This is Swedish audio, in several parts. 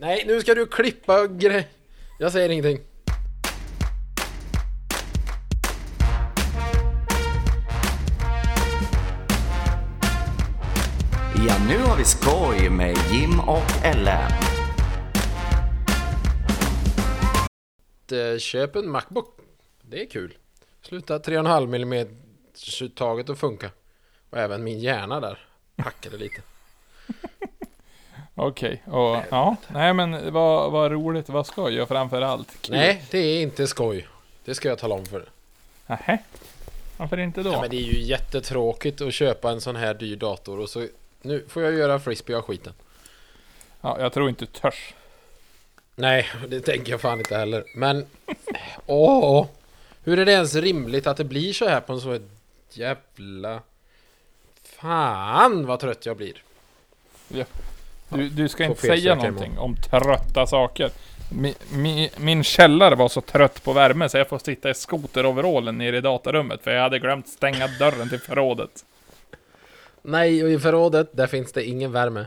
Nej, nu ska du klippa grej... Jag säger ingenting. Ja, nu har vi skoj med Jim och Ellen. Eh, Köp en Macbook. Det är kul. Sluta 3,5 mm uttaget att funka. Och även min hjärna där hackade lite. Okej, och ja. Nej men vad, vad roligt, vad skoj och framförallt kul. Nej, det är inte skoj. Det ska jag tala om för dig. Nähä. Varför inte då? Ja, men det är ju jättetråkigt att köpa en sån här dyr dator och så nu får jag göra frisbee av skiten. Ja, jag tror inte törs. Nej, det tänker jag fan inte heller. Men åh, hur är det ens rimligt att det blir så här på en så jävla... Fan vad trött jag blir. Du, du ska inte säga någonting om trötta saker. Min, min, min källare var så trött på värme så jag får sitta i skoteroverallen nere i datarummet för jag hade glömt stänga dörren till förrådet. Nej, och i förrådet, där finns det ingen värme.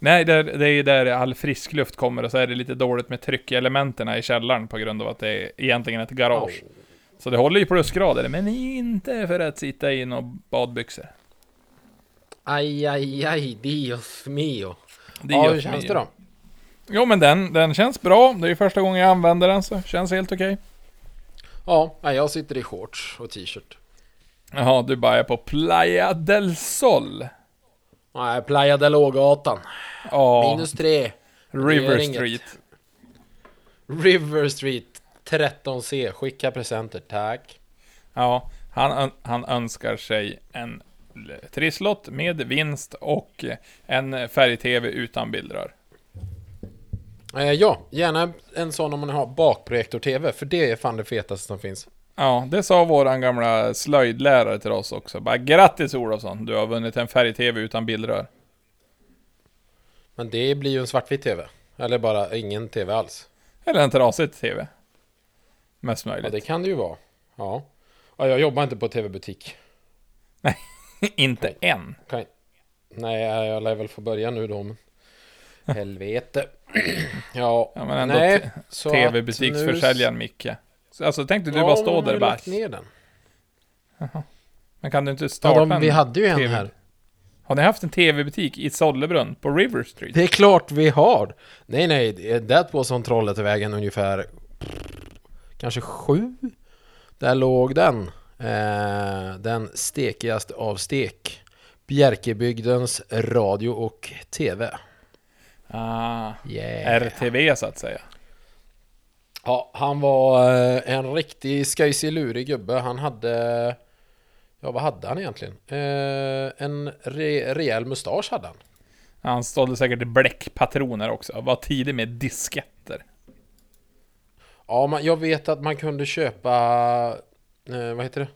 Nej, det, det är ju där all frisk luft kommer och så är det lite dåligt med tryck i elementen i källaren på grund av att det är egentligen ett garage. Au. Så det håller ju plusgrader, men inte för att sitta i några badbyxor. Aj, aj, aj, dios mio. Det ja, hur känns det då? Jo, men den, den känns bra. Det är ju första gången jag använder den, så känns helt okej. Ja, jag sitter i shorts och t-shirt. Jaha, du bara är på Playa del Sol. Nej, Playa del Ågatan. Ja, Minus tre. River. Street. River Street 13C. Skicka presenter, tack. Ja, han, han önskar sig en trisslott med vinst och en färg-tv utan bildrör. Eh, ja, gärna en sån om man har bakprojektor-TV, för det är fan det fetaste som finns. Ja, det sa våran gamla slöjdlärare till oss också. Bara grattis Olofsson, du har vunnit en färg-tv utan bildrör. Men det blir ju en svartvit TV. Eller bara ingen TV alls. Eller en trasig tv. Mest Ja, möjligt. det kan det ju vara. Ja. ja jag jobbar inte på TV-butik. Inte än. Kan... Nej, jag lär väl få börja nu då. Men... Helvete. ja, Ja, men ändå nej. TV-butiksförsäljaren Micke. Så, Alltså tänkte du Ja, bara stå där och bara... ner den. Men kan du inte Ja, starta de, en vi hade ju en TV. här. Har ni haft en TV-butik i Sollebrunn på River Street? Det är klart vi har! Nej, nej, det var som Trollhättevägen ungefär kanske sju. Där låg den. Eh, den stekigaste av stek. Bjärkebygdens radio och TV. Ah, Yeah. RTV så att säga. Ja, han var eh, en riktig skojsig lurig gubbe. Han hade... Ja, vad hade han egentligen? Eh, en re, rejäl mustasch hade han. Han sålde säkert bläckpatroner också. Var tidig med disketter. Ja, man, jag vet att man kunde köpa... Eh, vad heter det?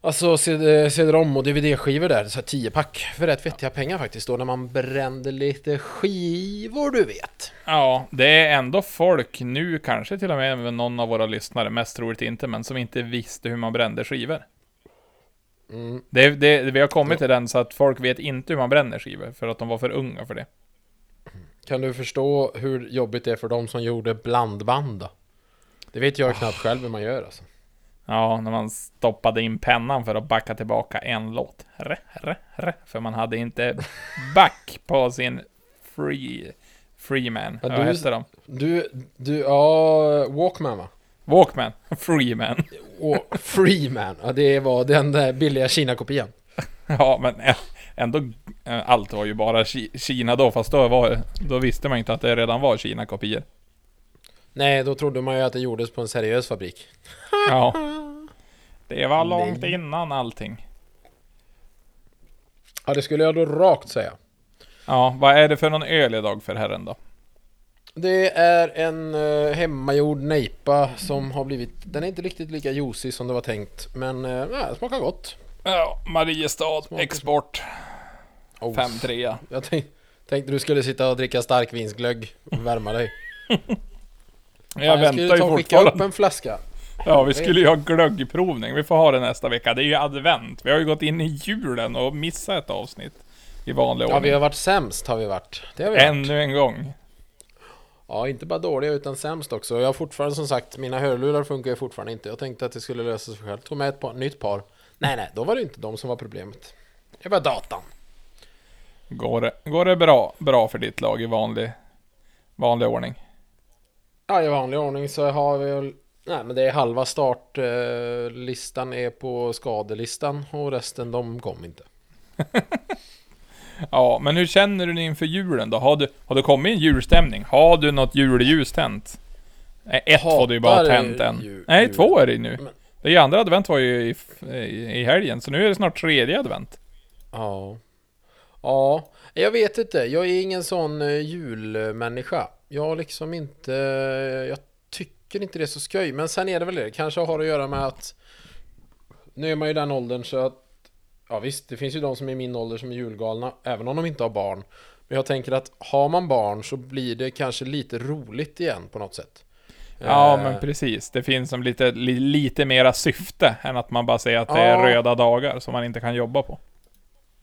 Alltså CD- CD-ROM och DVD-skivor där, så här 10-pack för rätt vettiga pengar faktiskt då när man brände lite skivor du vet. Ja, det är ändå folk nu, kanske till och med någon av våra lyssnare, mest troligt inte, men som inte visste hur man brände skivor. Mm. Det, det, vi har kommit till den så att folk vet inte hur man bränner skivor, för att de var för unga för det. Kan du förstå hur jobbigt det är för de som gjorde blandband då? Det vet jag knappt själv hur man gör alltså. Ja, när man stoppade in pennan för att backa tillbaka en låt. Re, re, re, för man hade inte back på sin free, Freeman. Ja, Vad hette de? Du, du, ja, Walkman va? Walkman. Freeman. Freeman, ja det var den där billiga Kina-kopian. Ja, men ändå, allt var ju bara Ki- Kina då, fast då, var, då visste man inte att det redan var Kina-kopior. Nej, då trodde man ju att det gjordes på en seriös fabrik. Ja. Det var långt Nej. innan allting. Ja, det skulle jag då rakt säga. Ja, vad är det för någon öl idag för herren då? Det är en uh, hemmagjord nejpa som har blivit... Den är inte riktigt lika juicy som det var tänkt. Men uh, ja, smakar gott. Ja, Mariestad, Smakar- export, Oh, 5-3. Jag tänk, tänkte du skulle sitta och dricka starkvinsglögg och värma dig. Jag Fan, väntar skulle ju ta och skicka upp fortfarande. en flaska. Ja, vi skulle ju ha glöggprovning. Vi får ha det nästa vecka. Det är ju advent. Vi har ju gått in i julen och missat ett avsnitt. I vanlig Ja, vi ordning. har varit sämst har vi varit. Det har vi varit. Ännu en gång. Ja, inte bara dåliga utan sämst också. Jag har fortfarande som sagt, mina hörlurar funkar ju fortfarande inte. Jag tänkte att det skulle lösa sig själv. Tog med ett par, nytt par. Nej, nej, då var det inte de som var problemet. Det var datan. Går det, går det bra, bra för ditt lag i vanlig, vanlig ordning? Ja, i vanlig ordning så har vi väl... Nej, men det är halva startlistan är på skadelistan och resten de kom inte. Ja, men hur känner du dig inför julen då? Har du, har du kommit i en julstämning? Har du något julljus tänt? Nej, ett Hatar får du ju bara tänt än. jul- Nej, jul. två är det ju nu. Men- Det ju andra advent var ju i, i, i helgen, så nu är det snart tredje advent. Ja. Ja, jag vet inte. Jag är ingen sån eh, julmänniska. Jag liksom inte... Jag tycker inte det är så skoj. Men sen är det väl det. Kanske har att göra med att... Nu är man ju den åldern så att... Ja visst, det finns ju de som är min ålder som är julgalna. Även om de inte har barn. Men jag tänker att har man barn så blir det kanske lite roligt igen på något sätt. Ja, Eh, men precis. Det finns som lite, li, lite mera syfte än att man bara säger att det är Ja. röda dagar som man inte kan jobba på.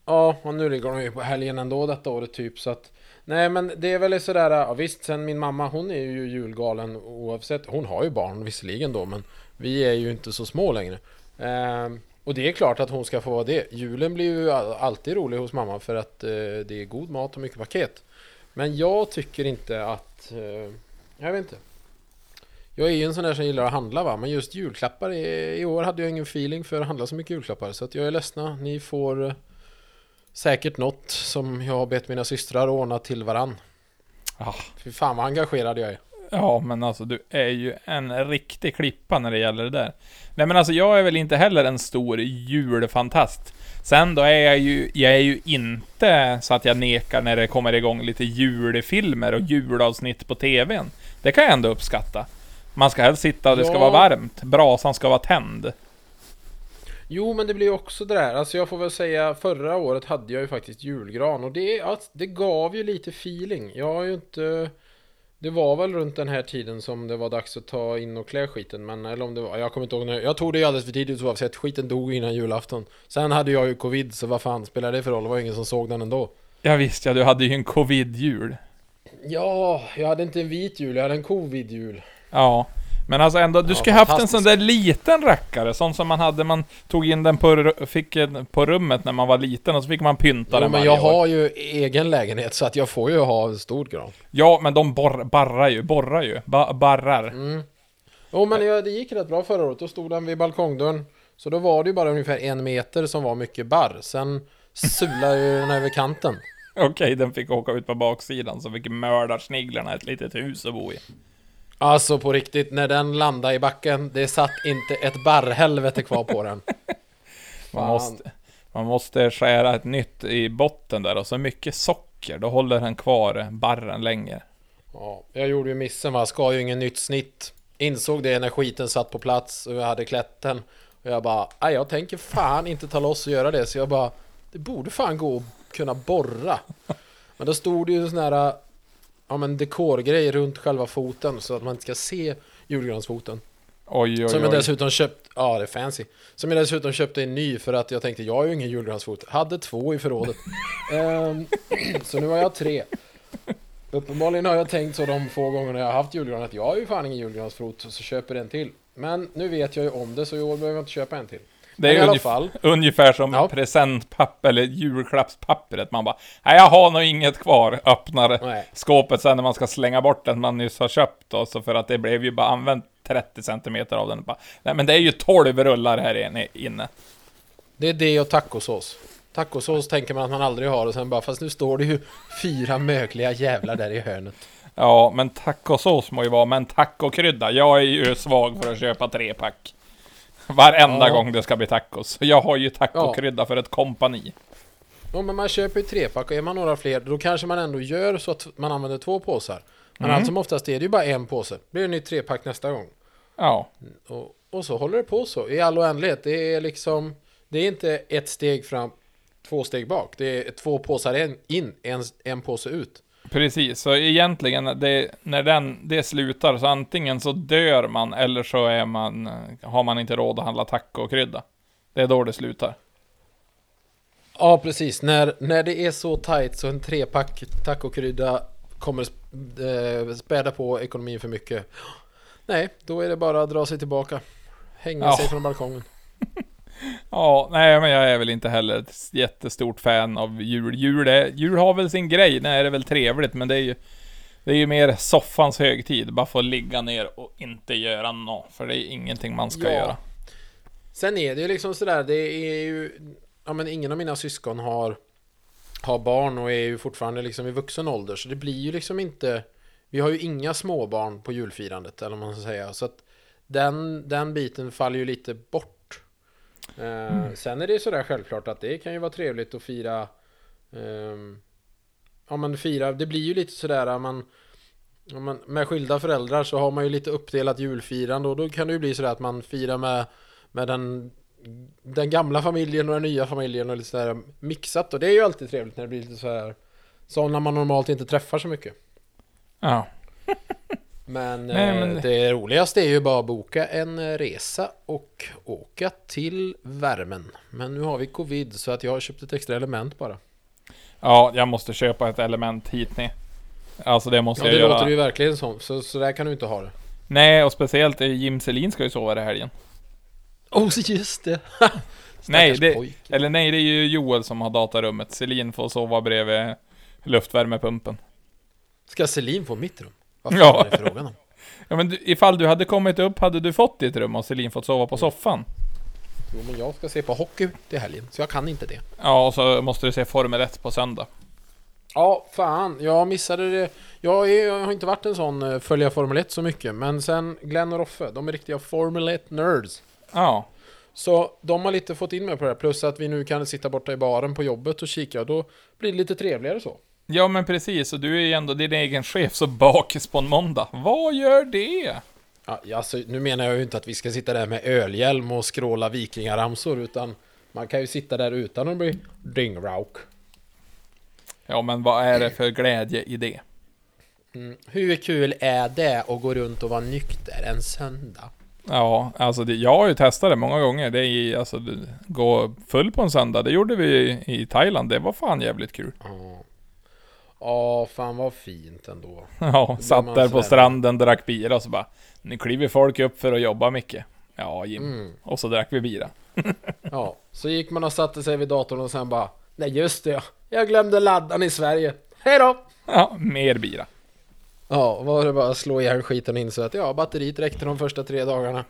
Ja, och nu ligger de ju på helgen ändå detta året typ så att Nej men det är väl sådär, ja visst sen min mamma hon är ju julgalen oavsett. Hon har ju barn visserligen då men Vi är ju inte så små längre. Eh, Och det är klart att hon ska få vara det. Julen blir ju alltid rolig hos mamma för att eh, det är god mat och mycket paket. Men jag tycker inte att eh, Jag vet inte. Jag är ju en sån där som gillar att handla va, men just julklappar i, i år hade jag ingen feeling för att handla så mycket julklappar. Så att jag är ledsna, ni får eh, säkert något som jag har bett mina systrar ordna till varann. Ah. Fy fan vad engagerad jag är. Ja, men alltså du är ju en riktig klippa när det gäller det där. Nej men alltså jag är väl inte heller en stor julfantast. Sen då är jag ju, jag är ju inte så att jag nekar när det kommer igång lite julfilmer och julavsnitt på TVn. Det kan jag ändå uppskatta. Man ska helst sitta och det ska Ja. vara varmt. Brasan ska vara tänd. Jo men det blir ju också det där, alltså jag får väl säga förra året hade jag ju faktiskt julgran och det, att det gav ju lite feeling. Jag har ju inte... Det var väl runt den här tiden som det var dags att ta in och klä skiten men eller om det var, jag kommer inte ihåg när, jag tog det ju alldeles för tidigt oavsett, skiten dog innan julafton. Sen hade jag ju covid så vad fan spelar det för roll, det var ju ingen som såg den ändå. Ja visst ja, du hade ju en covid-jul. Ja, jag hade inte en vit jul, jag hade en covid-jul. Ja. Men alltså ändå, du Ja, skulle haft en sån där liten rackare, sån som man hade, man tog in den på, fick på rummet när man var liten och så fick man pynta Jo, den men jag år. har ju egen lägenhet så att jag får ju ha en stor gran. Ja, men de borr, barrar ju, borrar ju, ba, barrar. Mm. Jo men det, det gick rätt bra förra året, då stod den vid balkongdörren. Så då var det ju bara ungefär en meter som var mycket barr. Sen sulade ju den över kanten. Okej, den fick åka ut på baksidan så fick mördarsniglarna ett litet hus att bo i. Alltså på riktigt, när den landade i backen, det satt inte ett barrhelvete kvar på den. Man måste, man måste skära ett nytt i botten där och så mycket socker, då håller den kvar barren länge. Ja, jag gjorde ju missen va, ska ju ingen nytt snitt. Insåg det när skiten satt på plats och jag hade klätt den. Och jag bara, nej jag tänker fan inte ta loss och göra det. Så jag bara, det borde fan gå att kunna borra. Men då stod det ju sån här, ja men dekorgrej runt själva foten så att man inte ska se julgransfoten. Oj, oj, Som jag oj. dessutom köpt, ja det är fancy. Som jag dessutom köpte en ny för att jag tänkte, jag har ju ingen julgransfot. Hade två i förrådet. Ehm, så nu har jag tre. Uppenbarligen har jag tänkt så de få gångerna jag har haft julgran att jag har ju fan ingen julgransfot så köper en till. Men nu vet jag ju om det så i år behöver jag inte köpa en till. Det är i alla fall. ungefär som Ja. presentpapper eller julklappspappret. Man bara, nej jag har nog inget kvar. Öppnar Nej. skåpet sen när man ska slänga bort den man nyss har köpt då, så för att det blev ju bara använt 30 cm av den. Bara, nej men det är ju 12 rullar här inne- inne. Det är det och tacosås. Tacosås tänker man att man aldrig har och sen bara, fast nu står det ju fyra mögliga jävlar där i hörnet. Ja, men tacosås må ju vara, men tacokrydda. Jag är ju svag för att köpa trepack. Varenda Ja. gång det ska bli tacos. Jag har ju tacokrydda för ett kompani. Ja, men man köper ju trepack och är man några fler då kanske man ändå gör så att man använder två påsar. Men Mm. allt som oftast är det ju bara en påse. Blir det nytt trepack nästa gång. Ja, Och, och så håller det på så i all oändlighet. Det är liksom Det är inte ett steg fram, två steg bak. Det är två påsar en, in, en, en påse ut. Precis. Så egentligen, det, när den, det slutar, så antingen så dör man eller så är man, har man inte råd att handla tacokrydda. Det är då det slutar. Ja precis, när, när det är så tight så en trepack tacokrydda kommer eh, späda på ekonomin för mycket. Nej, då är det bara att dra sig tillbaka. Hänga Ja. sig från balkongen. Ja, nej men jag är väl inte heller ett jättestort fan av jul. Jul, är, jul har väl sin grej, nej det är väl trevligt men det är ju Det är ju mer soffans högtid, bara få ligga ner och inte göra något. För det är ingenting man ska Ja. göra. Sen är det ju liksom sådär, det är ju... Ja men ingen av mina syskon har, har barn och är ju fortfarande liksom i vuxen ålder. Så det blir ju liksom inte... Vi har ju inga småbarn på julfirandet, eller vad man ska säga. Så att den, den biten faller ju lite bort. Eh, Sen är det ju sådär självklart att det kan ju vara trevligt att fira... ehm, ja men fira, det blir ju lite sådär man... Men med skilda föräldrar så har man ju lite uppdelat julfirande och då kan det ju bli sådär att man firar med med den, den gamla familjen och den nya familjen och lite sådär mixat och det är ju alltid trevligt när det blir lite så här Så när man normalt inte träffar så mycket Ja. Men, Nej, eh, men- det roligaste är ju bara att boka en eh, resa och åka till värmen Men nu har vi covid så att jag har köpt ett extra element bara Ja, jag måste köpa ett element hit ner. Alltså det måste Ja jag det göra. låter ju verkligen som, så, så där kan du inte ha det Nej, och speciellt eh, Jim Selin ska ju sova i helgen. Oh just det! Nej, det, eller nej, det är ju Joel som har datarummet. Selin får sova bredvid luftvärmepumpen. Ska Selin få mitt rum? Vad fan Ja. är det frågan om? Ja men du, ifall du hade kommit upp hade du fått ditt rum och Selin fått sova på soffan. Jo men jag ska se på hockey till helgen så jag kan inte det Ja, och så måste du se Formel 1 på söndag. Ja, fan. Jag missade det. Jag, är, jag har inte varit en sån eh, följa Formel 1 så mycket. Men sen Glenn och Roffe, de är riktiga Formel 1-nerds. Ja. Så de har lite fått in mig på det här. Plus att vi nu kan sitta borta i baren på jobbet och kika. Och då blir det lite trevligare så. Ja men precis, och du är ju ändå din egen chef så bakis på en måndag. Vad gör det? Ja, alltså, nu menar jag ju inte att vi ska sitta där med ölhjälm och skråla vikingaramsor. Utan man kan ju sitta där utan att bli dingrauk. Ja men vad är det för glädje i det? Mm. Hur kul är det att gå runt och vara nykter en söndag? Ja, alltså det, jag har ju testat det många gånger. Det är alltså, gå full på en söndag, det gjorde vi i, i Thailand. Det var fan jävligt kul. Ja. Ja, fan vad fint ändå. Ja, satt där på stranden, drack bira och så bara Nu kliver folk upp för att jobba mycket. Ja, Jim. Mm. Och så drack vi bira. Ja, så gick man och satte sig vid datorn och sen bara Nej just det ja, jag glömde laddan i Sverige. Hej då! Ja, mer bira. Ja, var det bara att slå ihjäl skiten och insåg att ja, batteriet räckte de första tre dagarna.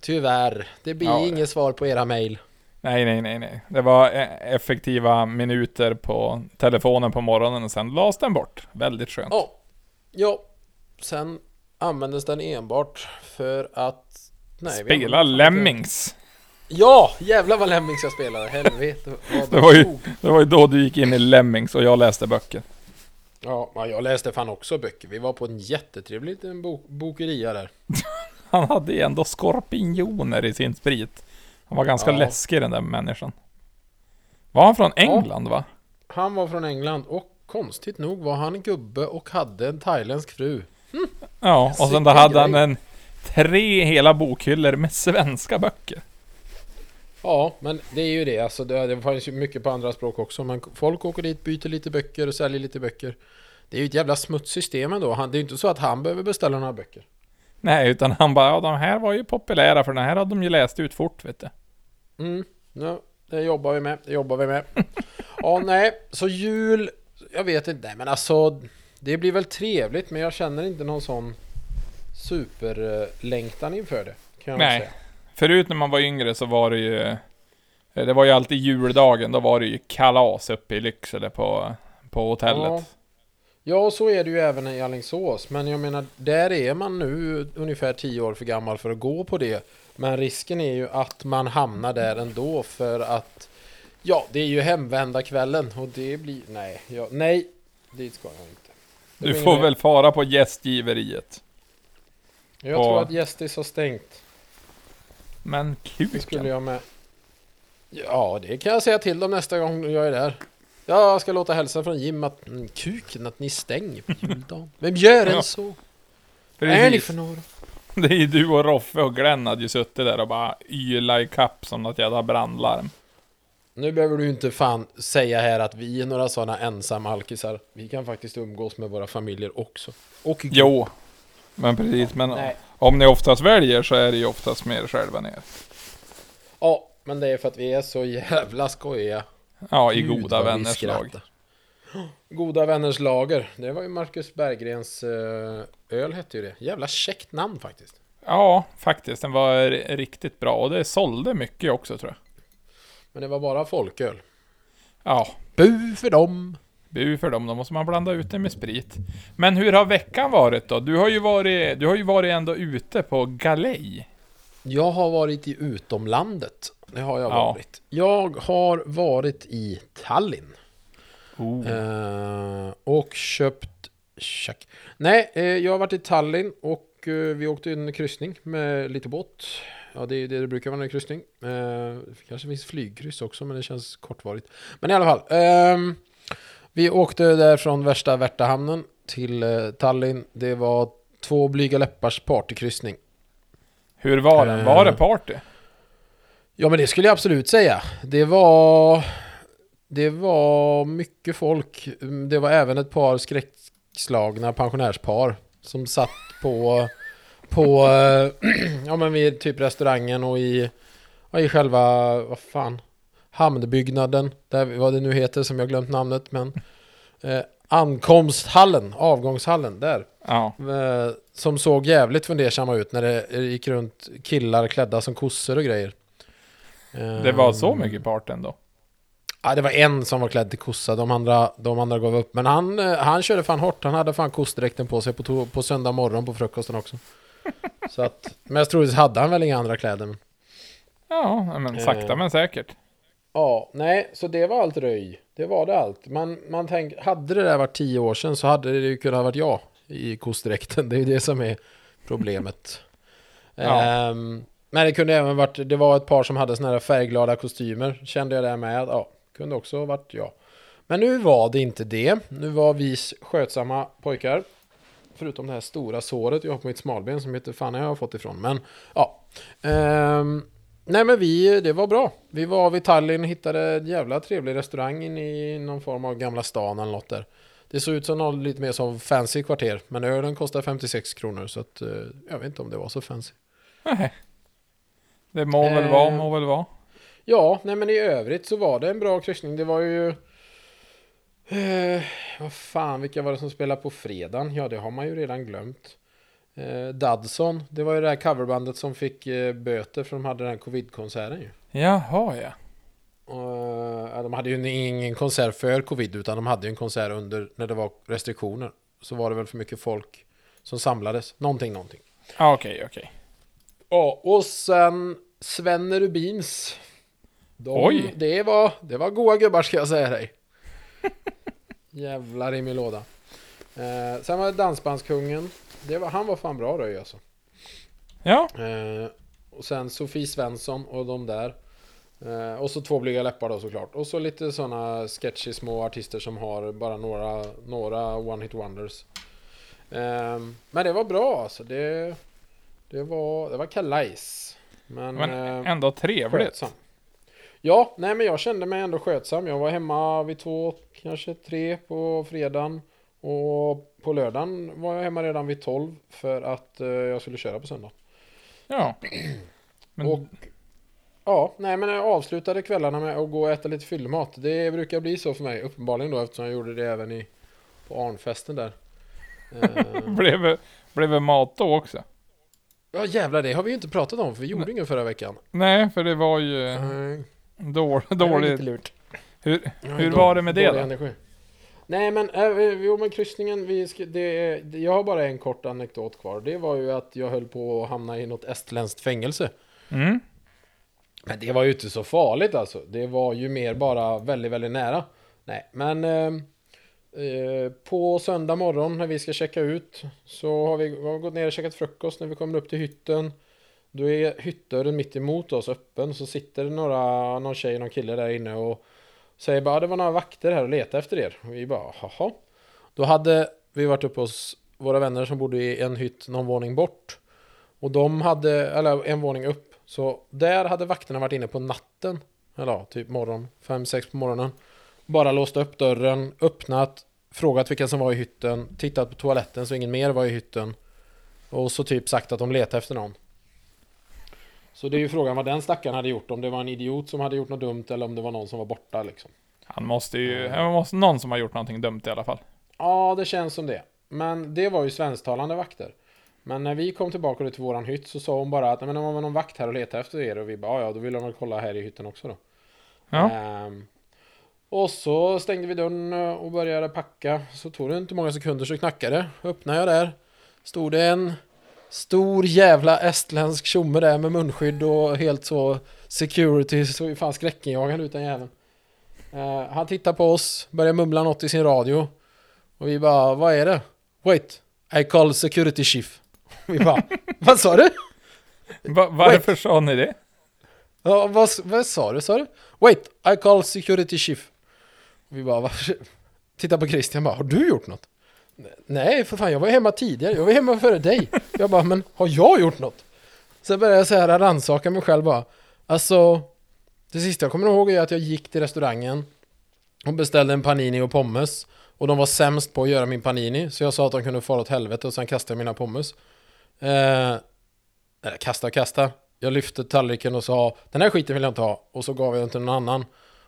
Tyvärr, det blir Ja. inget svar på era mejl. Nej, nej, nej, nej. Det var eh, effektiva minuter på telefonen på morgonen och sen lades den bort. Väldigt skönt. Ja, ja. Sen användes den enbart för att... Nej, Spela Lemmings. Ja, jävlar vad Lemmings jag spelade. Helvete. vad Det var ju-. Det var ju då du gick in i Lemmings och jag läste böcker. Ja, ja, jag läste fan också böcker. Vi var på en jättetrevlig liten bok bokeria där. Han hade ju ändå skorpioner i sin sprit. Han var ganska Ja. läskig den där människan. Var han från England va? Han var från England och konstigt nog var han en gubbe och hade en thailändsk fru. Ja, och sen då hade han en tre hela bokhyllor med svenska böcker. Ja, men det är ju det. Alltså, det, det finns ju mycket på andra språk också. Men folk åker dit, byter lite böcker och säljer lite böcker. Det är ju ett jävla smutssystem ändå. Han, det är ju inte så att han behöver beställa några böcker. Nej, utan han bara, ja de här var ju populära för den här hade de ju läst ut fort vet du. Mm, ja, det jobbar vi med. Det jobbar vi med. ja, nej, så jul... Jag vet inte, nej, men alltså... Det blir väl trevligt, men jag känner inte någon sån superlängtan inför det. Kan jag Nej. säga. Förut när man var yngre så var det ju... eh, Det var ju alltid juldagen, då var det ju kalas uppe i Lycksele på, på hotellet. Ja. Ja, så är det ju även i Alingsås. Men jag menar, där är man nu ungefär 10 år för gammal för att gå på det. Men risken är ju att man hamnar där ändå för att Ja, det är ju hemvända kvällen och det blir... Nej, ja, nej, dit ska jag inte. Det Du får väl fara på gästgiveriet. Jag och- tror att Gästis har stängt. Men Det skulle kuken. jag med. Ja, det kan jag säga till dem nästa gång jag är där. Jag ska låta hälsa från Jim att mm, kuken att ni stänger på juldagen. Vem gör en Ja, så? Vad är ni Precis. för några? Det är ju du och Roffe och Glenn hade ju suttit där och bara yla i kapp som något jävla brandlarm. Nu behöver du inte fan säga här att vi är några sådana ensamma alkisar. Vi kan faktiskt umgås med våra familjer också. Och Jo, men precis. Men Nej. om ni oftast väljer så är det ju oftast med er själva ner. Ja, men det är för att vi är så jävla skojiga. Ja, i Gud, goda vad vi vänners lag. skrattar. Goda vänners lager. Det var ju Marcus Berggrens eh, öl hette ju det. Jävla käckt namn faktiskt. Ja, faktiskt. Den var riktigt bra och det sålde mycket också tror jag. Men det var bara folköl. Ja, Bu för dem! bu för dem. Då måste man blanda ut det med sprit. Men hur har veckan varit då? Du har ju varit, du har ju varit ändå ute på galej. Jag har varit i utomlandet. Det har jag Ja. varit. Jag har varit i Tallinn. Oh. Eh, och köpt... Tjack. Nej, eh, jag har varit i Tallinn och eh, vi åkte en kryssning med lite båt. Ja, det är det det brukar vara en kryssning. Eh, det kanske finns flygkryss också, men det känns kortvarigt. Men i alla fall. ehm, vi åkte där från värsta Värtahamnen till eh, Tallinn. Det var två blyga läppars partykryssning. Hur var den? Var det party? Ja men det skulle jag absolut säga. Det var... Det var mycket folk. Det var även ett par skräckslagna pensionärspar som satt på... På... eh, ja men vid typ restaurangen och i... Ja, i själva... Vad fan? Hamnbyggnaden. Där, vad det nu heter som jag glömt namnet men... Eh, ankomsthallen. Avgångshallen. Där. Ja. Eh, som såg jävligt fundersamma ut när det gick runt killar klädda som kossor och grejer. Det var Ehm, så mycket party ändå. Ja, det var en som var klädd till kossa, de andra, de andra gav upp. Men han, eh, han körde fan hårt, han hade fan kossdräkten på sig på, på söndag morgon på frukosten också. Så att, mest troligt hade han väl inga andra kläder. Men, Ja, men sakta Eh. men säkert. ja, nej, så det var allt röj. Det var det allt. Man, man tänk, hade det där varit tio år sedan så hade det ju kunnat varit jag i kossdräkten. Det är ju det som är problemet. Ja. Ehm, men det kunde även varit, det var ett par som hade såna här färgglada kostymer. Kände jag där med, ja, kunde också ha varit jag. Men nu var det inte det. Nu var vi skötsamma pojkar. Förutom det här stora såret jag har på mitt smalben som heter fan jag har fått ifrån. Men ja. Ehm, nej men vi, det var bra. Vi var vid Tallinn, hittade en jävla trevlig restaurang inne i någon form av gamla stan eller något där. Det såg ut som något lite mer som fancy kvarter. Men ölen kostar 56 kronor så att eh, jag vet inte om det var så fancy. Nej. Det må väl vara, må väl vara. Ja, nej men i övrigt så var det en bra kryssning. Det var ju... Eh, vad fan, vilka var det som spelade på fredagen? Ja, det har man ju redan glömt. Eh, Dudson, det var ju det här coverbandet som fick eh, böter för de hade den här covid-konserten ju. Jaha ja. Och, ja, de hade ju ingen konsert för covid utan de hade ju en konsert under när det var restriktioner. Så var det väl för mycket folk som samlades. Någonting, någonting. Ja, Okej, okej. Ja, och sen Svenne Rubins. De, Oj. Det var, det var goa gubbar ska jag säga dig. Jävlar i min låda. Eh, sen var det Dansbandskungen. Det var, han var fan bra röj alltså. Ja, Eh, och sen Sofie Svensson och de där. Eh, och så två blyga läppar då såklart. Och så lite sådana sketchy små artister som har bara några, några one hit wonders. Eh, men det var bra alltså. Det, det var, det var kalajs. Men, men eh, ändå trevligt. skötsam. Ja, nej men jag kände mig ändå skötsam. Jag var hemma vid två, kanske tre på fredagen. Och på lördagen var jag hemma redan vid tolv för att eh, jag skulle köra på söndag. Ja. Men, Och ja, nej men jag avslutade kvällarna med att gå och äta lite fyllmat. Det brukar bli så för mig, uppenbarligen då eftersom jag gjorde det även i, på Arnfesten där. Eh, blev, blev det mat då också? ja jävlar, det har vi ju inte pratat om för vi gjorde ingen förra veckan. Nej, för det var ju Nej, var dåligt. lite lurt. Hur, hur då- var det med det då? energi. Nej men, äh, jo men kryssningen, vi ska, det, jag har bara en kort anekdot kvar. Det var ju att jag höll på att hamna i något estländskt fängelse. Mm. Men det var ju inte så farligt alltså. Det var ju mer bara väldigt, väldigt nära. Nej, men eh, eh, på söndag morgon när vi ska checka ut så har vi, vi har gått ner och käkat frukost när vi kommer upp till hytten. Då är hyttdörren mitt emot oss öppen så sitter det några, någon tjej någon kille där inne och säger bara det var några vakter här och letade efter er. Och vi bara haha. Då hade vi varit uppe hos våra vänner som bodde i en hytt någon våning bort. Och de hade, eller en våning upp. Så där hade vakterna varit inne på natten. eller ja, typ morgon, 5-6 på morgonen. Bara låst upp dörren, öppnat, frågat vilka som var i hytten, tittat på toaletten så ingen mer var i hytten. Och så typ sagt att de letade efter någon. Så det är ju frågan vad den stackaren hade gjort, om det var en idiot som hade gjort något dumt eller om det var någon som var borta liksom. Han måste ju, det måste någon som har gjort någonting dumt i alla fall. Ja, det känns som det. Men det var ju svensktalande vakter. Men när vi kom tillbaka till våran hytt så sa hon bara att men det var någon vakt här och letade efter er och vi bara "Ja, då vill de väl kolla här i hytten också då. Ja. Ehm, och så stängde vi dörren och började packa. Så tog det inte många sekunder så knackade det. Öppnade jag där. Stod det en stor jävla estländsk tjomme där med munskydd och helt så security. Så vi fan skräckinjagande ut den jäveln. Eh, han tittar på oss, börjar mumla något i sin radio. Och vi bara, vad är det? Wait, I call security chief. Vi bara, vad sa du? Va, varför sa ni det? Ja, vad, vad sa du? Sa du? Wait, I call security chief. Vi bara, varför? Titta på Christian bara, har du gjort något? Nej, för fan, jag var hemma tidigare. Jag var hemma före dig. Jag bara, men har jag gjort något? Sen började jag så här rannsaka mig själv bara. Alltså, det sista jag kommer ihåg är att jag gick till restaurangen och beställde en panini och pommes. Och de var sämst på att göra min panini, så jag sa att de kunde fara åt helvete och sen kastade jag mina pommes. Eh, eller kasta och kasta. Jag lyfte tallriken och sa den här skiten vill jag inte ha. Och så gav jag den till någon annan.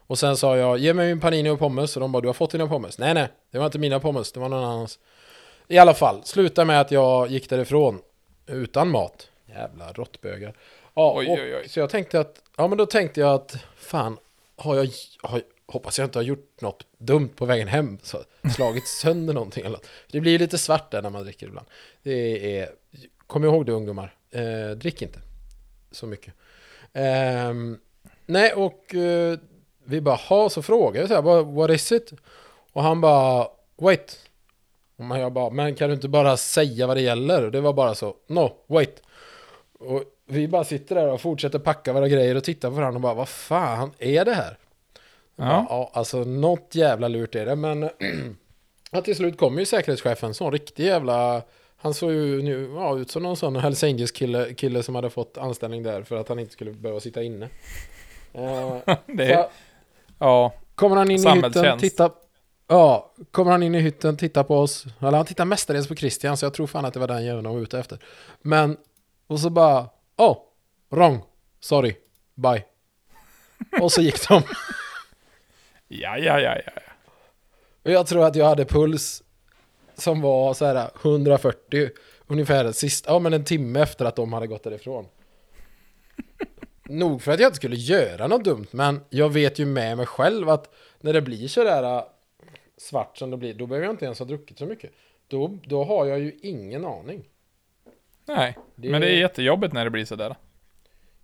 Och sen sa jag ge mig min panini och pommes. Och de bara du har fått dina pommes. Nej nej, det var inte mina pommes, det var någon annans. I alla fall, sluta med att jag gick därifrån utan mat. Jävla råttbögar. Ja, Oj, och, oj, oj. Så jag tänkte att, ja men då tänkte jag att fan, har jag, har, hoppas jag inte har gjort något dumt på vägen hem. Så, slagit sönder någonting eller något. Det blir lite svart där när man dricker ibland. Det är, kom ihåg det ungdomar, eh, drick inte så mycket. Ehm, nej, och eh, vi bara, ha, så frågade jag så här, "What- is it? Och han bara, wait. Och jag bara, men kan du inte bara säga vad det gäller? Och det var bara så, no, wait. Och vi bara sitter där och fortsätter packa våra grejer och tittar på varandra och bara, vad fan är det här? Ja. Ja, ja alltså något jävla lurt är det, men ja, till slut kom ju säkerhetschefen, sån riktig jävla... Han såg ju nu, ja, ut som någon sån Hells Angels kille, kille som hade fått anställning där för att han inte skulle behöva sitta inne. Eh, Det så ja, kommer han in i hytten, tittar... Ja, kommer han in i hytten, tittar på oss. Eller han tittar mestadels på Christian, så jag tror fan att det var den jäveln han var ute efter. Men, och så bara, oh, wrong, sorry, bye. Och så gick de. ja, ja, ja, ja. Och jag tror att jag hade puls som var så här 140 ungefär sist, ja men en timme efter att de hade gått därifrån. Nog för att jag inte skulle göra något dumt, men jag vet ju med mig själv att när det blir så där äh, svart som det blir, då behöver jag inte ens ha druckit så mycket. Då, då har jag ju ingen aning. Nej, Det- men det är jättejobbigt när det blir sådär.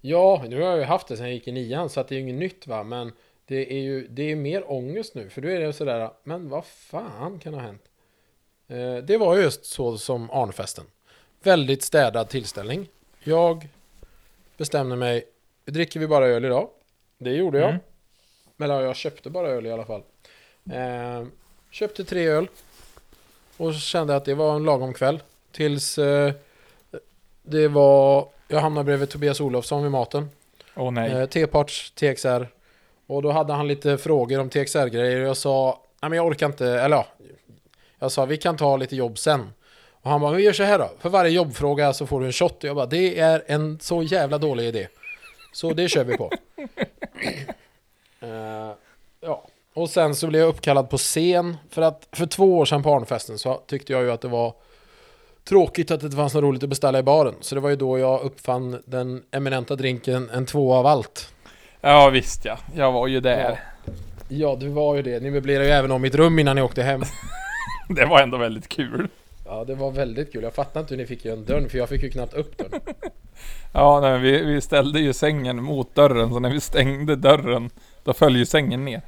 Ja, nu har jag ju haft det sen jag gick i nian, så att det är ju inget nytt va, men det är ju det är mer ångest nu, för då är det sådär, men vad fan kan ha hänt? Eh, det var ju just så som Arnfesten. Väldigt städad tillställning. Jag bestämde mig, dricker vi bara öl idag? Det gjorde jag. Mm. Eller jag köpte bara öl i alla fall. Eh, köpte tre öl. Och så kände jag att det var en lagom kväll. Tills eh, det var, jag hamnade bredvid Tobias Olofsson vid maten. Åh nej. Eh, T-parts, TXR. Och då hade han lite frågor om TXR-grejer och jag sa, nej men jag orkar inte, eller ja. Jag sa, vi kan ta lite jobb sen. Och han bara, vi gör så här då. För varje jobbfråga så får du en shot. Och jag bara, det är en så jävla dålig idé. Så det kör vi på. Eh, ja. Och sen så blev jag uppkallad på scen. För att för två år sedan på Arnfesten så tyckte jag ju att det var tråkigt att det inte fanns något roligt att beställa i baren. Så det var ju då jag uppfann den eminenta drinken en två av allt. Ja, visst ja. Jag var ju där. Ja, du var ju det. Ni möblerade ju även om mitt rum innan ni åkte hem. Det var ändå väldigt kul. Ja, det var väldigt kul. Jag fattar inte hur ni fick igen dörren, för jag fick ju knappt upp den. Ja, nej, vi, vi ställde ju sängen mot dörren, så när vi stängde dörren, då föll ju sängen ner.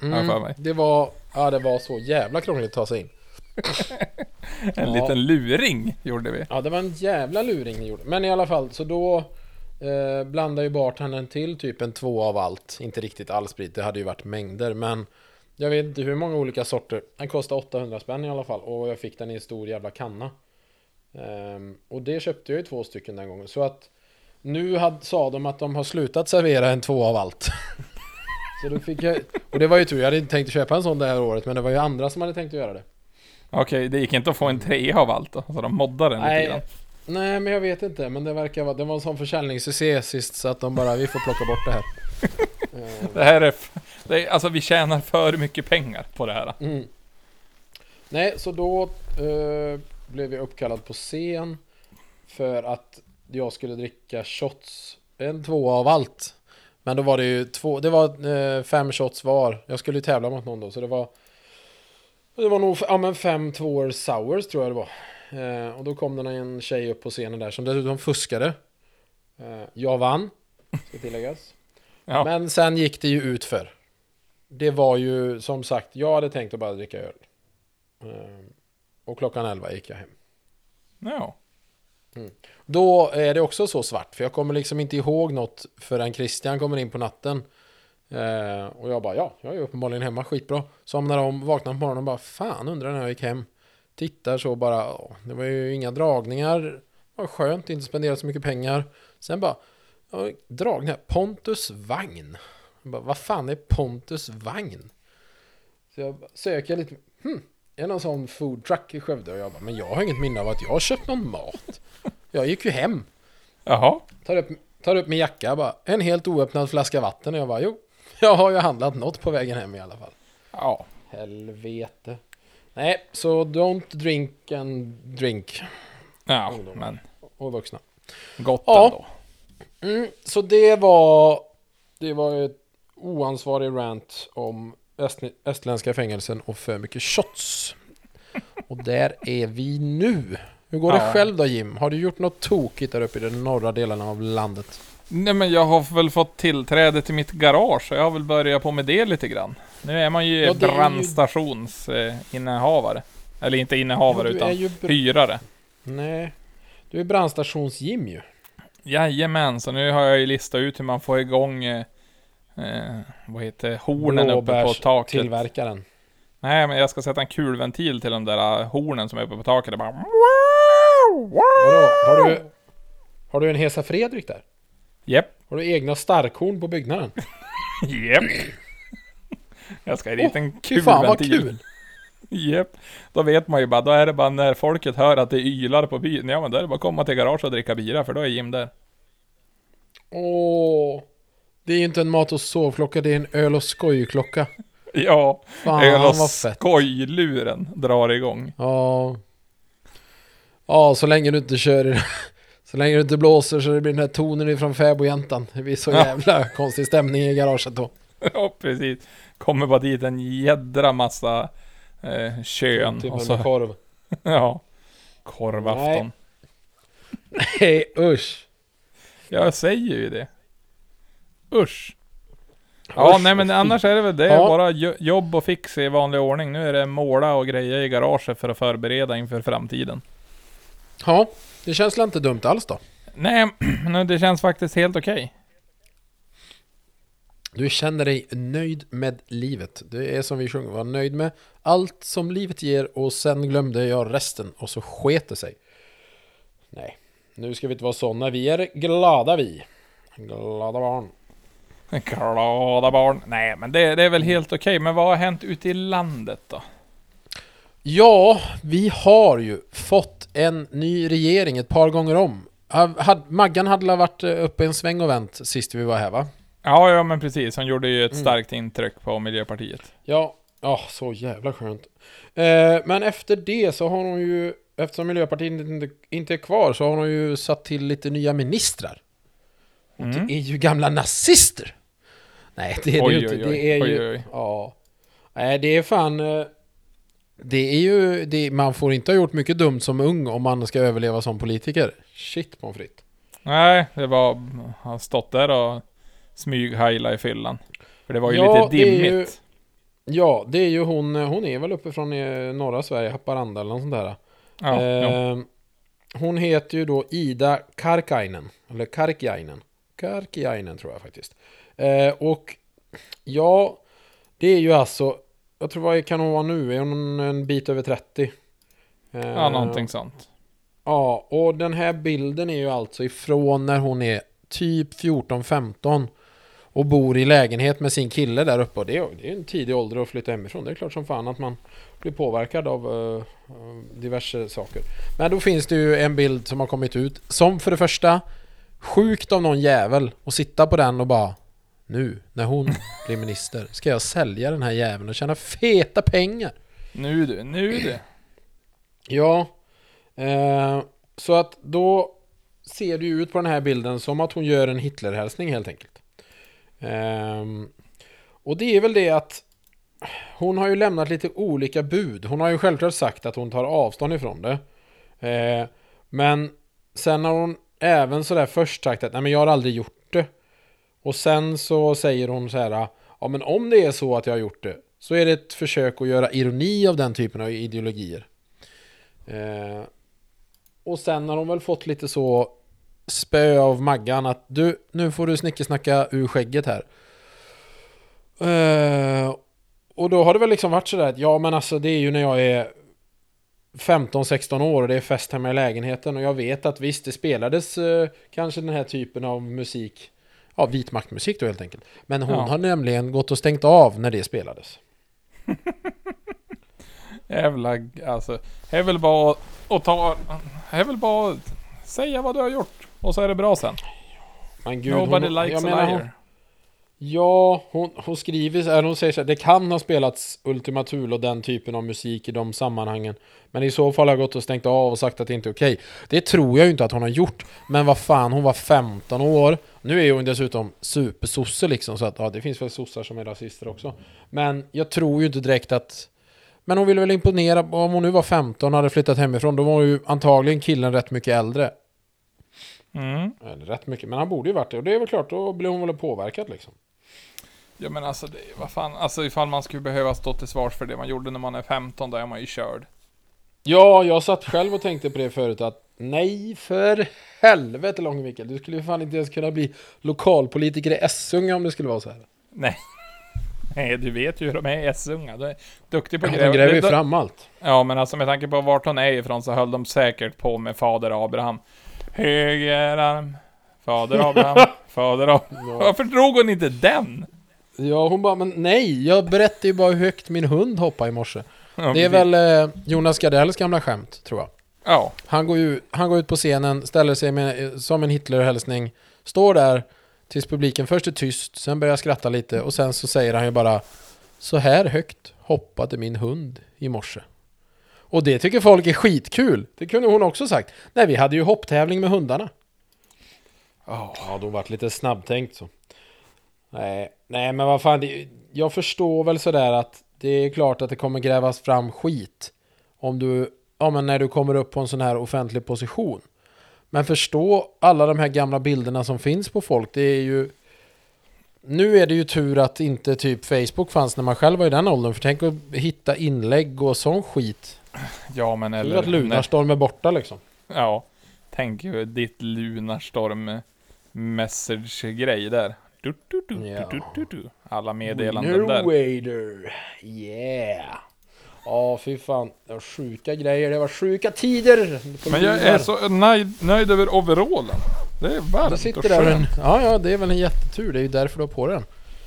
jag för Mm, mig. det var, ja, det var så jävla krångligt att ta sig in. En Ja. liten luring gjorde vi. Ja, det var en jävla luring ni gjorde. Men i alla fall, så då eh, blandade ju bartendern till typ en två av allt. Inte riktigt all sprit, det hade ju varit mängder, men jag vet inte hur många olika sorter. Den kostade 800 spänn i alla fall och jag fick den i en stor jävla kanna. Ehm, och det köpte jag ju två stycken den gången. Så att nu had, sa de att de har slutat servera en två av allt. Så då fick jag, och det var ju tur, jag hade inte tänkt köpa en sån det här året, men det var ju andra som hade tänkt att göra det. Okej, det gick inte att få en trea av allt då? Så de moddade den lite Nej, grann? nej, men jag vet inte, men det verkar vara, det var en sån försäljningssuccé sist så att de bara, vi får plocka bort det här. Det här är... Det är alltså vi tjänar för mycket pengar på det här. Mm. Nej, så då eh, blev jag uppkallad på scen för att jag skulle dricka shots, en två av allt. Men då var det ju två, det var eh, fem shots var. Jag skulle ju tävla mot någon då, så det var det var nog ja, men fem tvåor sours tror jag det var. Eh, och då kom det en tjej upp på scenen där som dessutom fuskade. Eh, jag vann, ska tilläggas. Ja. Men sen gick det ju ut för. Det var ju som sagt, jag hade tänkt att bara dricka öl. Ehm, Och klockan 11 gick jag hem. ja. Då är det också så svart, för jag kommer liksom inte ihåg något förrän Christian kommer in på natten. Eh, och jag bara, ja, jag är uppenbarligen hemma, skitbra. Somnar om, vaknar på morgonen och bara, fan undrar när jag gick hem. Tittar så bara, ja, det var ju inga dragningar. Det var skönt, inte spendera så mycket pengar. Sen bara, dragningar, Pontus vagn. Bara, vad fan är Pontus vagn? Så jag söker lite, hm, är det någon sån food truck i Skövde? Och jag bara, men jag har inget minne av att jag har köpt någon mat. Jag gick ju hem. Jaha. Tar upp, tar upp min jacka bara. En helt oöppnad flaska vatten. Och jag bara, jo. Jag har ju handlat något på vägen hem i alla fall. Ja. Helvete. Nej, så don't drink and drink. Ja, Ungdomar. men Och vuxna. gott Ja. ändå. Mm, så det var... Det var ett oansvarig rant om est- estländska fängelsen och för mycket shots. Och där är vi nu. Hur går det Ja. själv då Jim? Har du gjort något tokigt där uppe i de norra delarna av landet? Nej men jag har väl fått tillträde till mitt garage och jag har väl börjat på med det lite grann. Nu är man ju Ja, det är ju- brandstationsinnehavare. Eller inte innehavare Ja, utan ju hyrare. Nej. Du är brandstations-Jim ju. Jajamän, så nu har jag ju listat ut hur man får igång eh, eh, vad heter hornen uppe på taket. Tillverkaren. Nej, men jag ska sätta en kulventil till de där eh, hornen som är uppe på taket. Det bara... Vadå? Har du, har du en Hesa Fredrik där? Japp. Har du egna starkhorn på byggnaden? Japp. Jag ska dit en Fy fan vad kulventil. kul! Japp. Då vet man ju bara, då är det bara när folket hör att det ylar på byn. Ja men då är det bara att komma till garaget och dricka bira för då är Jim där. Åh. Det är ju inte en mat och sovklocka, det är en öl och skojklocka. Ja, Fan öl och skojluren drar igång. Ja. Ja, så länge du inte kör Så länge du inte blåser så det blir den här tonen ifrån fäbodjäntan. Det blir så Ja. jävla konstig stämning i garaget då. Ja precis. Kommer bara dit en jädra massa eh, kön Typ och så, korv. ja. Korvafton. Nej, usch. Jag säger ju det. Usch. Ja, Usch, nej men annars är det väl det. Ja. Bara jo- jobb och fix i vanlig ordning. Nu är det måla och grejer i garaget för att förbereda inför framtiden. Ja, det känns väl inte dumt alls då. Nej, men det känns faktiskt helt okej. Du känner dig nöjd med livet. Det är som vi sjunger, var nöjd med allt som livet ger och sen glömde jag resten och så sket det sig. Nej, nu ska vi inte vara sådana. Vi är glada vi. Glada barn. Glada barn. Nej, men det, det är väl helt okej. Men vad har hänt ute i landet då? Ja, vi har ju fått en ny regering ett par gånger om. Maggan hade varit eh, uppe en sväng och vänt sist vi var här va? Ja, ja men precis. Han gjorde ju ett Mm. starkt intryck på Miljöpartiet. Ja, ja så jävla skönt. Eh, men efter det så har hon ju, eftersom Miljöpartiet inte, inte är kvar, så har hon ju satt till lite nya ministrar. Och Mm. det är ju gamla nazister! Nej, det är Oj, det ju inte. oj. Det är Oj, ju... Ja. Nej, det är fan... eh, Det är ju... Det, man får inte ha gjort mycket dumt som ung om man ska överleva som politiker. Shit pommes frites. Nej, det var... Han stått där och smyghajla i fyllan. För det var ju Ja, lite är ju- dimmigt. Ja, det är ju hon... Hon är väl uppe från eh, norra Sverige, Haparanda eller något sånt där. Ja, ja. Eh, hon heter ju då Ida Karkainen. Eller Karkiainen. Karkiainen tror jag faktiskt. Eh, och ja, det är ju alltså... Jag tror vad kan hon vara nu? Är hon en bit över 30? Eh, ja, någonting sånt. Ja, och den här bilden är ju alltså ifrån när hon är typ 14-15. och bor i lägenhet med sin kille där uppe. Och det är, är en tidig ålder att flytta hemifrån. Det är klart som fan att man blir påverkad av uh, diverse saker. Men då finns det ju en bild som har kommit ut som för det första sjukt av någon jävel att sitta på den och bara nu när hon blir minister ska jag sälja den här jäveln och tjäna feta pengar. Nu du, nu du. Ja, eh, så att då ser det ju ut på den här bilden som att hon gör en Hitlerhälsning helt enkelt. Eh, och det är väl det att hon har ju lämnat lite olika bud. Hon har ju självklart sagt att hon tar avstånd ifrån det. Eh, men sen har hon även sådär först sagt att nej men jag har aldrig gjort. Och sen så säger hon så här, ja men om det är så att jag har gjort det så är det ett försök att göra ironi av den typen av ideologier. Eh, och sen har hon väl fått lite så spö av Maggan att du, nu får du snickesnacka ur skägget här. Eh, och då har det väl liksom varit sådär att ja men alltså det är ju när jag är 15-16 år och det är fest hemma i lägenheten och jag vet att visst det spelades eh, kanske den här typen av musik Ja, vitmaktmusik då helt enkelt. Men hon Ja. har nämligen gått och stängt av när det spelades. Jävla, alltså. Det är väl bara att ta... Det är väl bara att säga vad du har gjort. Och så är det bra sen. Men gud, Nobody hon, likes jag a menar, liar. Ja, hon, hon skriver här, hon säger så här, det kan ha spelats Ultima Thule och den typen av musik i de sammanhangen. Men i så fall har jag gått och stängt av och sagt att det inte är okej. Det tror jag ju inte att hon har gjort. Men vad fan, hon var 15 år. Nu är hon dessutom supersosse liksom, så att ja, det finns väl sossar som är rasister också. Men jag tror ju inte direkt att... Men hon ville väl imponera, om hon nu var 15 och hade flyttat hemifrån, då var ju antagligen killen rätt mycket äldre. Mm. Eller rätt mycket, men han borde ju varit det. Och det är väl klart, då blir hon väl påverkad liksom. Ja men alltså, det, vad fan. Alltså ifall man skulle behöva stå till svars för det man gjorde när man är 15, då är man ju körd. Ja, jag satt själv och tänkte på det förut att nej för helvete Långvikel, du skulle ju fan inte ens kunna bli lokalpolitiker i Essunga om det skulle vara så här. Nej. Nej, du vet ju hur de är S-unga. De är duktiga på Ja, att de gräver ju fram allt. Ja, men alltså med tanke på vart hon är ifrån så höll de säkert på med fader Abraham. Högerarm, fader Abraham, fader Abraham. Varför drog hon inte den? Ja, hon bara, men nej, jag berättade ju bara hur högt min hund hoppade i morse. Ja, Det är väl eh, Jonas Gardells gamla skämt, tror jag. Ja, Han går, ju, han går ut på scenen, ställer sig med, som en Hitlerhälsning, står där tills publiken först är tyst, sen börjar skratta lite och sen så säger han ju bara Så här högt hoppade min hund i morse. Och det tycker folk är skitkul. Det kunde hon också sagt. Nej, vi hade ju hopptävling med hundarna. Ja. Ja, då vart lite snabbtänkt så. Nej, nej men vad fan, det, jag förstår väl sådär att det är klart att det kommer grävas fram skit om du, ja men när du kommer upp på en sån här offentlig position. Men förstå alla de här gamla bilderna som finns på folk, det är ju nu är det ju tur att inte typ Facebook fanns när man själv var i den åldern, för tänk att hitta inlägg och sån skit. ja men Eller eller... att Lunarstorm är borta liksom. Ja. Tänk ditt Lunarstorm message-grej där. Du, du, du, Ja. du, du, du. Alla meddelanden där. Wader. Yeah. Ja, fy fan. Det var sjuka grejer. Det var sjuka tider. Men jag är så nöjd, nöjd över overallen. Det är varmt och sitter där en... skönt. Ja, ja, det är väl en jättetur. Det är ju därför du har på den.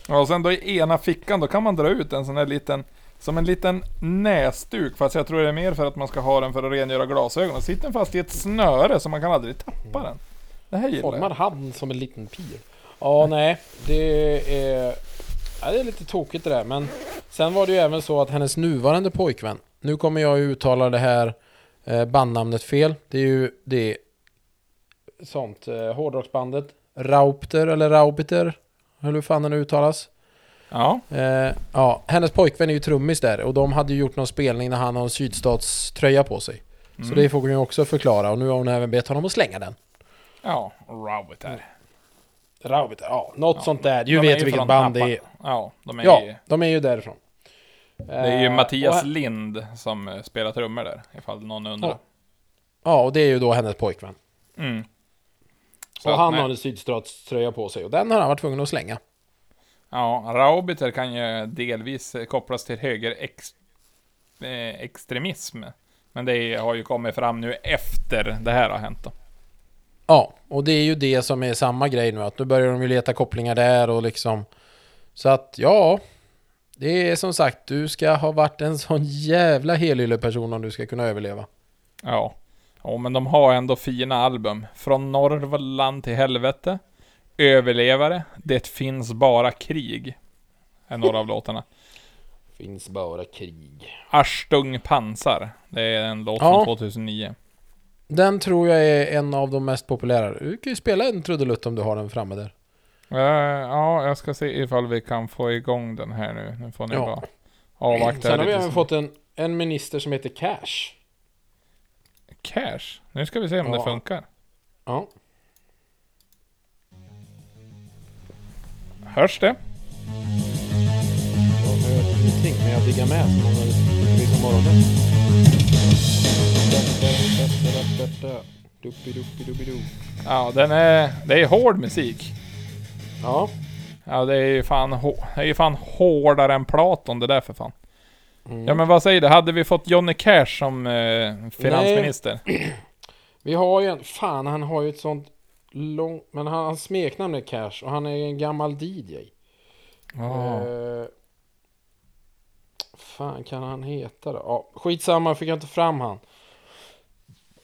Ja, och sen då i ena fickan, då kan man dra ut en sån här liten, som en liten näsduk, fast jag tror det är mer för att man ska ha den för att rengöra glasögon. Och sitter den fast i ett snöre så man kan aldrig tappa den. Det här gillar Formad jag. hand som en liten pir. Ja, nej. Det är... Ja, det är lite tokigt det där. Men sen var det ju även så att hennes nuvarande pojkvän. Nu kommer jag ju uttala det här eh, bandnamnet fel. Det är ju det sånt eh, hårdrocksbandet. Raupter eller Raubiter. Hur fan den uttalas. Ja, Eh, ja, hennes pojkvän är ju trummis där och de hade ju gjort någon spelning när han har en sydstatströja på sig. Så Mm. det får hon ju också förklara och nu har hon även bett honom att slänga den. ja, Rabbit där. Raubiter, ja, något Ja, sånt där. Du vet ju vilket band det är. Ja, de är Ja, ju... de är ju därifrån. Det är ju Eh, Mattias och- Lind som eh, spelar trummor där, ifall någon undrar. Ja. Ja, och det är ju då hennes pojkvän. Mm. Så Och att, han nej. har en sydstatströja på sig och den har han varit tvungen att slänga. Ja, Raubiter kan ju delvis eh, kopplas till höger ex, eh, extremism. Men det har ju kommit fram nu efter det här har hänt då. Ja, och det är ju det som är samma grej nu, att nu börjar de ju leta kopplingar där och liksom... Så att, ja... Det är som sagt, du ska ha varit en sån jävla helylle-person om du ska kunna överleva. Ja. Ja, men de har ändå fina album. Från Norrland till helvete. Överlevare. Det finns bara krig. Är några av låtarna. Finns bara krig. Arstung pansar. Det är en låt Ja. från 2009. Den tror jag är en av de mest populära. Du kan ju spela en trudelutt om du har den framme där. Eh, ja, jag ska se ifall vi kan få igång den här nu. Nu får ni Ja. bara avvakta Sen har vi även fått en, en minister som heter Cash. Cash. Nu ska vi se om Ja. det funkar. Ja. Hörs det? Jag hör ingenting, men jag diggar med som om det liksom morgonen. Ja, den är... Det är hård musik. Ja. Ja, det är ju fan, det är ju fan hårdare än Platon det där för fan. Mm. Ja men vad säger du? Hade vi fått Johnny Cash som eh, finansminister? Vi har ju en... Fan, han har ju ett sånt långt... Men han, hans smeknamn är Cash och han är en gammal DJ. Ja. Eh, fan kan han heta då? Ja, skitsamma, fick jag inte fram han.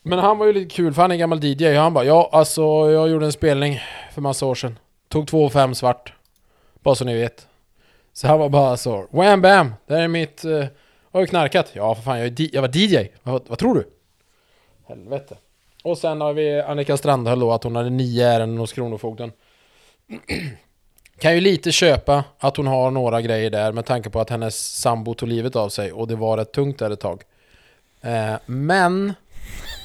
Men han var ju lite kul för han är gammal DJ. Han bara ja alltså jag gjorde en spelning för massa år sedan. Tog 2 5 svart. Bara så ni vet. Så han var bara så. Wham bam! Det här är mitt... Uh, har du knarkat? Ja för fan jag, är di- jag var DJ. Vad, vad tror du? Helvete. Och sen har vi Annika Strandhäll då att hon hade nio ärenden hos Kronofogden. Kan ju lite köpa att hon har några grejer där med tanke på att hennes sambo tog livet av sig och det var rätt tungt där ett tag. Eh, men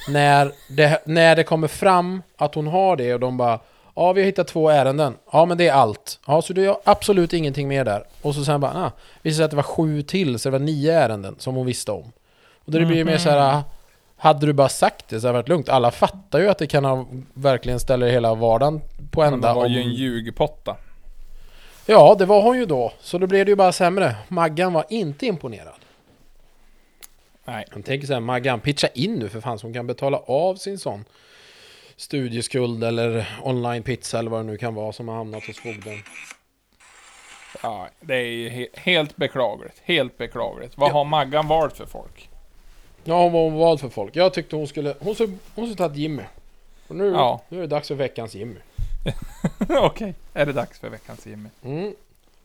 när det, när det kommer fram att hon har det och de bara Ja, vi har hittat två ärenden. Ja, men det är allt. Ja, så det är absolut ingenting mer där. Och så sen bara, ah, visade sig att det var sju till, så det var nio ärenden som hon visste om. Och då det blir ju mer så här, hade du bara sagt det så hade det varit lugnt. Alla fattar ju att det kan ha, verkligen ställer hela vardagen på Men ända. det var om- ju en ljugpotta. Ja, det var hon ju då. Så då blev det ju bara sämre. Maggan var inte imponerad. Nej. Jag tänker så här, Maggan, pitcha in nu för fan så hon kan betala av sin sån studieskuld eller online pizza eller vad det nu kan vara som har hamnat hos fogden. Ja, det är ju he- helt beklagligt. Helt beklagligt. Vad Ja. har Maggan valt för folk? Ja, hon var hon vald för folk. Jag tyckte hon skulle, hon skulle, hon skulle tagit Jimmy. Och nu, Ja. nu är det dags för veckans Jimmy. Okej, är det dags för veckans Jimmy? Mm.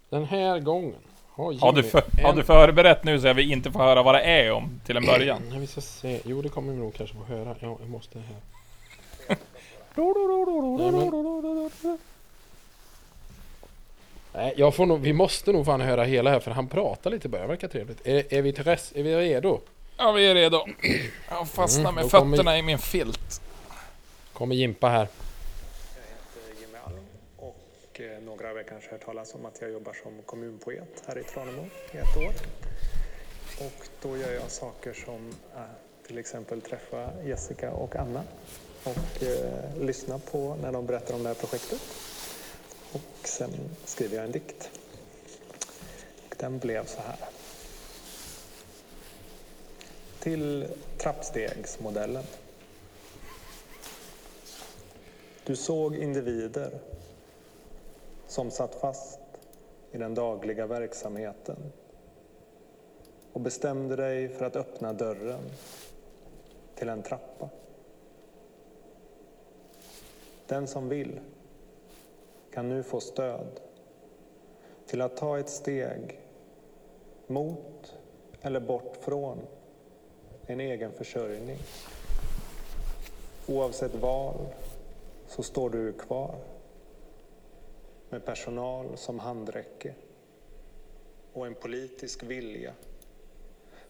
Den här gången har Jimmy Har du, för, har du förberett nu så att vi inte får höra vad det är om till en början? Ja, vi ska se. Jo, det kommer vi nog kanske få höra. Ja, jag måste här. Nej, jag får nog, vi måste nog fan höra hela här för han pratar lite i början. Verkar trevligt. Är, är, vi, rest, är vi redo? Ja, vi är redo. Jag fastnar Mm, med kommer- fötterna i min filt. Kommer Jimpa här. Jag heter Jimmy Alm och eh, några av er kanske har hört talas om att jag jobbar som kommunpoet här i Tranemo i ett år. Och då gör jag saker som eh, till exempel träffa Jessica och Anna och eh, lyssna på när de berättar om det här projektet. Och sen skriver jag en dikt. Och den blev så här. Till trappstegsmodellen. Du såg individer som satt fast i den dagliga verksamheten och bestämde dig för att öppna dörren till en trappa. Den som vill kan nu få stöd till att ta ett steg mot eller bort från en egen försörjning. Oavsett val så står du kvar med personal som handräcke och en politisk vilja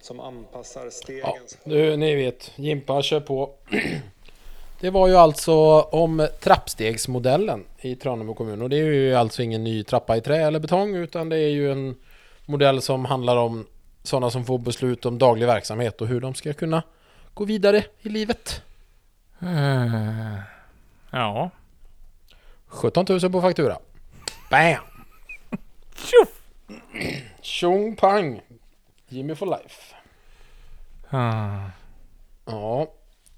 som anpassar Ja, stegens du, ni vet. Jimpa kör på. Det var ju alltså om trappstegsmodellen i Tranemo kommun och det är ju alltså ingen ny trappa i trä eller betong utan det är ju en modell som handlar om sådana som får beslut om daglig verksamhet och hur de ska kunna gå vidare i livet. Eh, Ja. 17 000 på faktura. Bam! Tjoff! Tjong pang! Jimmy for life. Ah. Ja,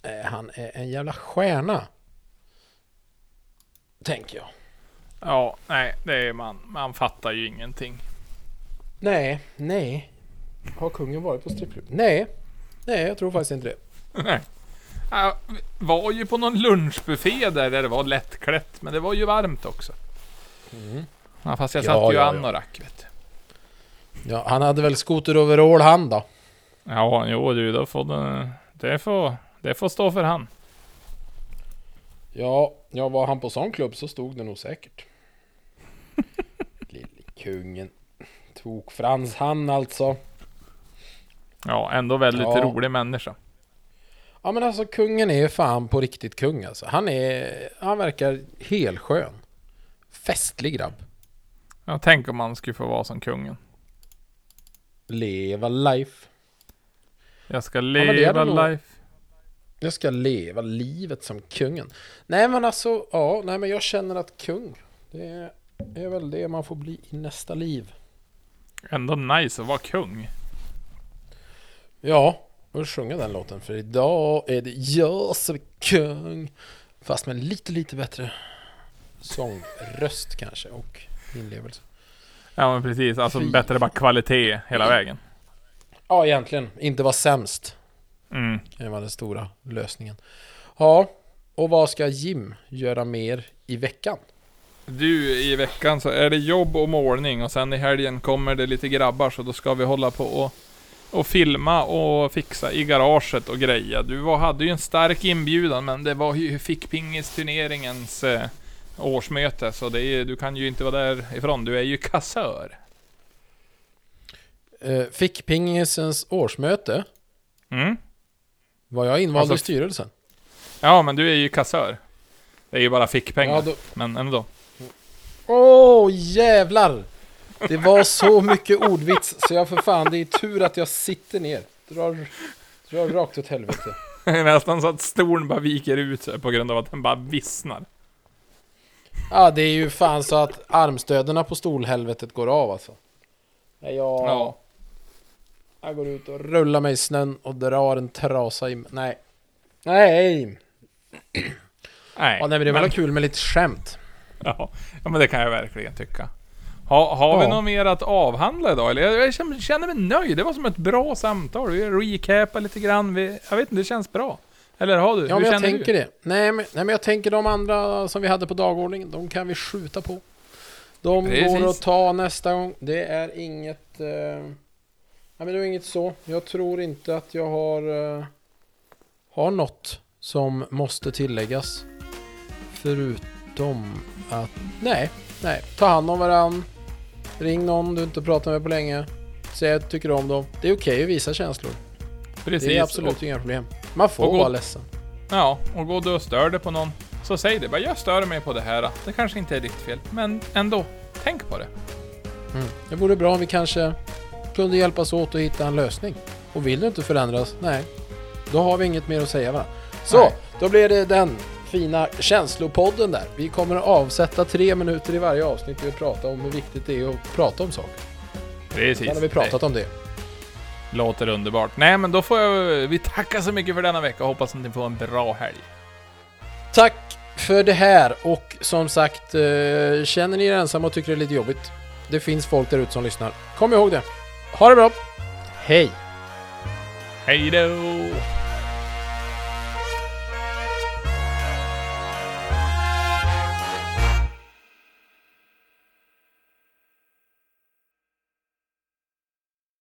eh, han är en jävla stjärna. Tänker jag. Ja, nej, det är man. Man fattar ju ingenting. Nej, nej. Har kungen varit på strippklubb? Nej. Nej, jag tror faktiskt inte det. Nej. Jag var ju på någon lunchbuffé där, där det var lättklätt, men det var ju varmt också. Ja, fast jag Ja, satt ju ja, ja. anorak, vet du. Ja, han hade väl skoteroverall han då? Ja, jo du, då får det, det får, det får stå för han. Ja, ja, var han på sån klubb så stod det nog säkert. Lille kungen. Tok Frans han alltså. Ja, ändå väldigt Ja. rolig människa. Ja men alltså kungen är fan på riktigt kung alltså. Han är, han verkar helskön. Festlig grabb. Jag tänker om man skulle få vara som kungen. Leva life. Jag ska leva nog. life. Jag ska leva livet som kungen. Nej men alltså, ja, nej men jag känner att kung, det är, är väl det man får bli i nästa liv. Ändå nice att vara kung. Ja, och sjunga den låten för idag är det jag som är kung. Fast med lite, lite bättre sångröst kanske och inlevelse. Ja men precis, alltså Fy. bättre bara kvalitet hela vägen. Ja, egentligen. Inte vara sämst. Mm. Det var den stora lösningen. Ja, och vad ska Jim göra mer i veckan? Du, i veckan så är det jobb och målning och sen i helgen kommer det lite grabbar så då ska vi hålla på och, och filma och fixa i garaget och greja. Du var, hade ju en stark inbjudan men det var ju fickpingisturneringens eh, årsmöte så det är, du kan ju inte vara därifrån. Du är ju kassör. Eh, fick Pingisens årsmöte. Mm? Var jag invald Alltså, i styrelsen? Ja men du är ju kassör. Det är ju bara fickpengar. Ja, då... Men ändå. Åh jävlar! Det var så mycket ordvits så jag för fan, det är tur att jag sitter ner. Drar, drar rakt åt helvete. Det är nästan så att stolen bara viker ut på grund av att den bara vissnar. Ja, det är ju fan så att armstöderna på stolhelvetet går av alltså. Jag, Ja. jag går ut och rullar mig i snön och drar en trasa i... Nej. Nej! Nej. Ja, nej men det men- väl kul med lite skämt. Ja, ja men det kan jag verkligen tycka. Ha, har vi Ja. något mer att avhandla idag eller? Jag, känner- mig nöjd. Det var som ett bra samtal. Vi recapar lite grann. Vi, jag vet inte, det känns bra. Eller har du? Ja, Hur men jag tänker du? det. Nej men, nej men jag tänker de andra som vi hade på dagordningen, de kan vi skjuta på. De Precis. går att ta nästa gång. Det är inget... Eh... Nej men det är inget så. Jag tror inte att jag har... Eh... Har något som måste tilläggas. Förutom att... Nej, nej. Ta hand om varann. Ring någon du inte pratat med på länge. Säg att du tycker om dem. Det är okej att visa känslor. Precis. Det är absolut Och, inga problem. Man får och gå- vara ledsen. ja, och går du och stör dig på någon, så säg det. Bara, jag stör mig på det här. Det kanske inte är ditt fel, men ändå. Tänk på det. Mm. Det vore bra om vi kanske kunde hjälpas åt att hitta en lösning. Och vill du inte förändras, nej, då har vi inget mer att säga va? Så, Nej. då blir det den fina känslopodden där. Vi kommer att avsätta tre minuter i varje avsnitt och prata om hur viktigt det är att prata om saker. Precis. Sen har vi pratat om det. Låter underbart. Nej, men då får jag... Vi tackar så mycket för denna vecka och hoppas att ni får en bra helg. Tack för det här och som sagt, eh, känner ni er ensamma och tycker det är lite jobbigt? Det finns folk där ute som lyssnar. Kom ihåg det. Ha det bra. Hej! Hej då!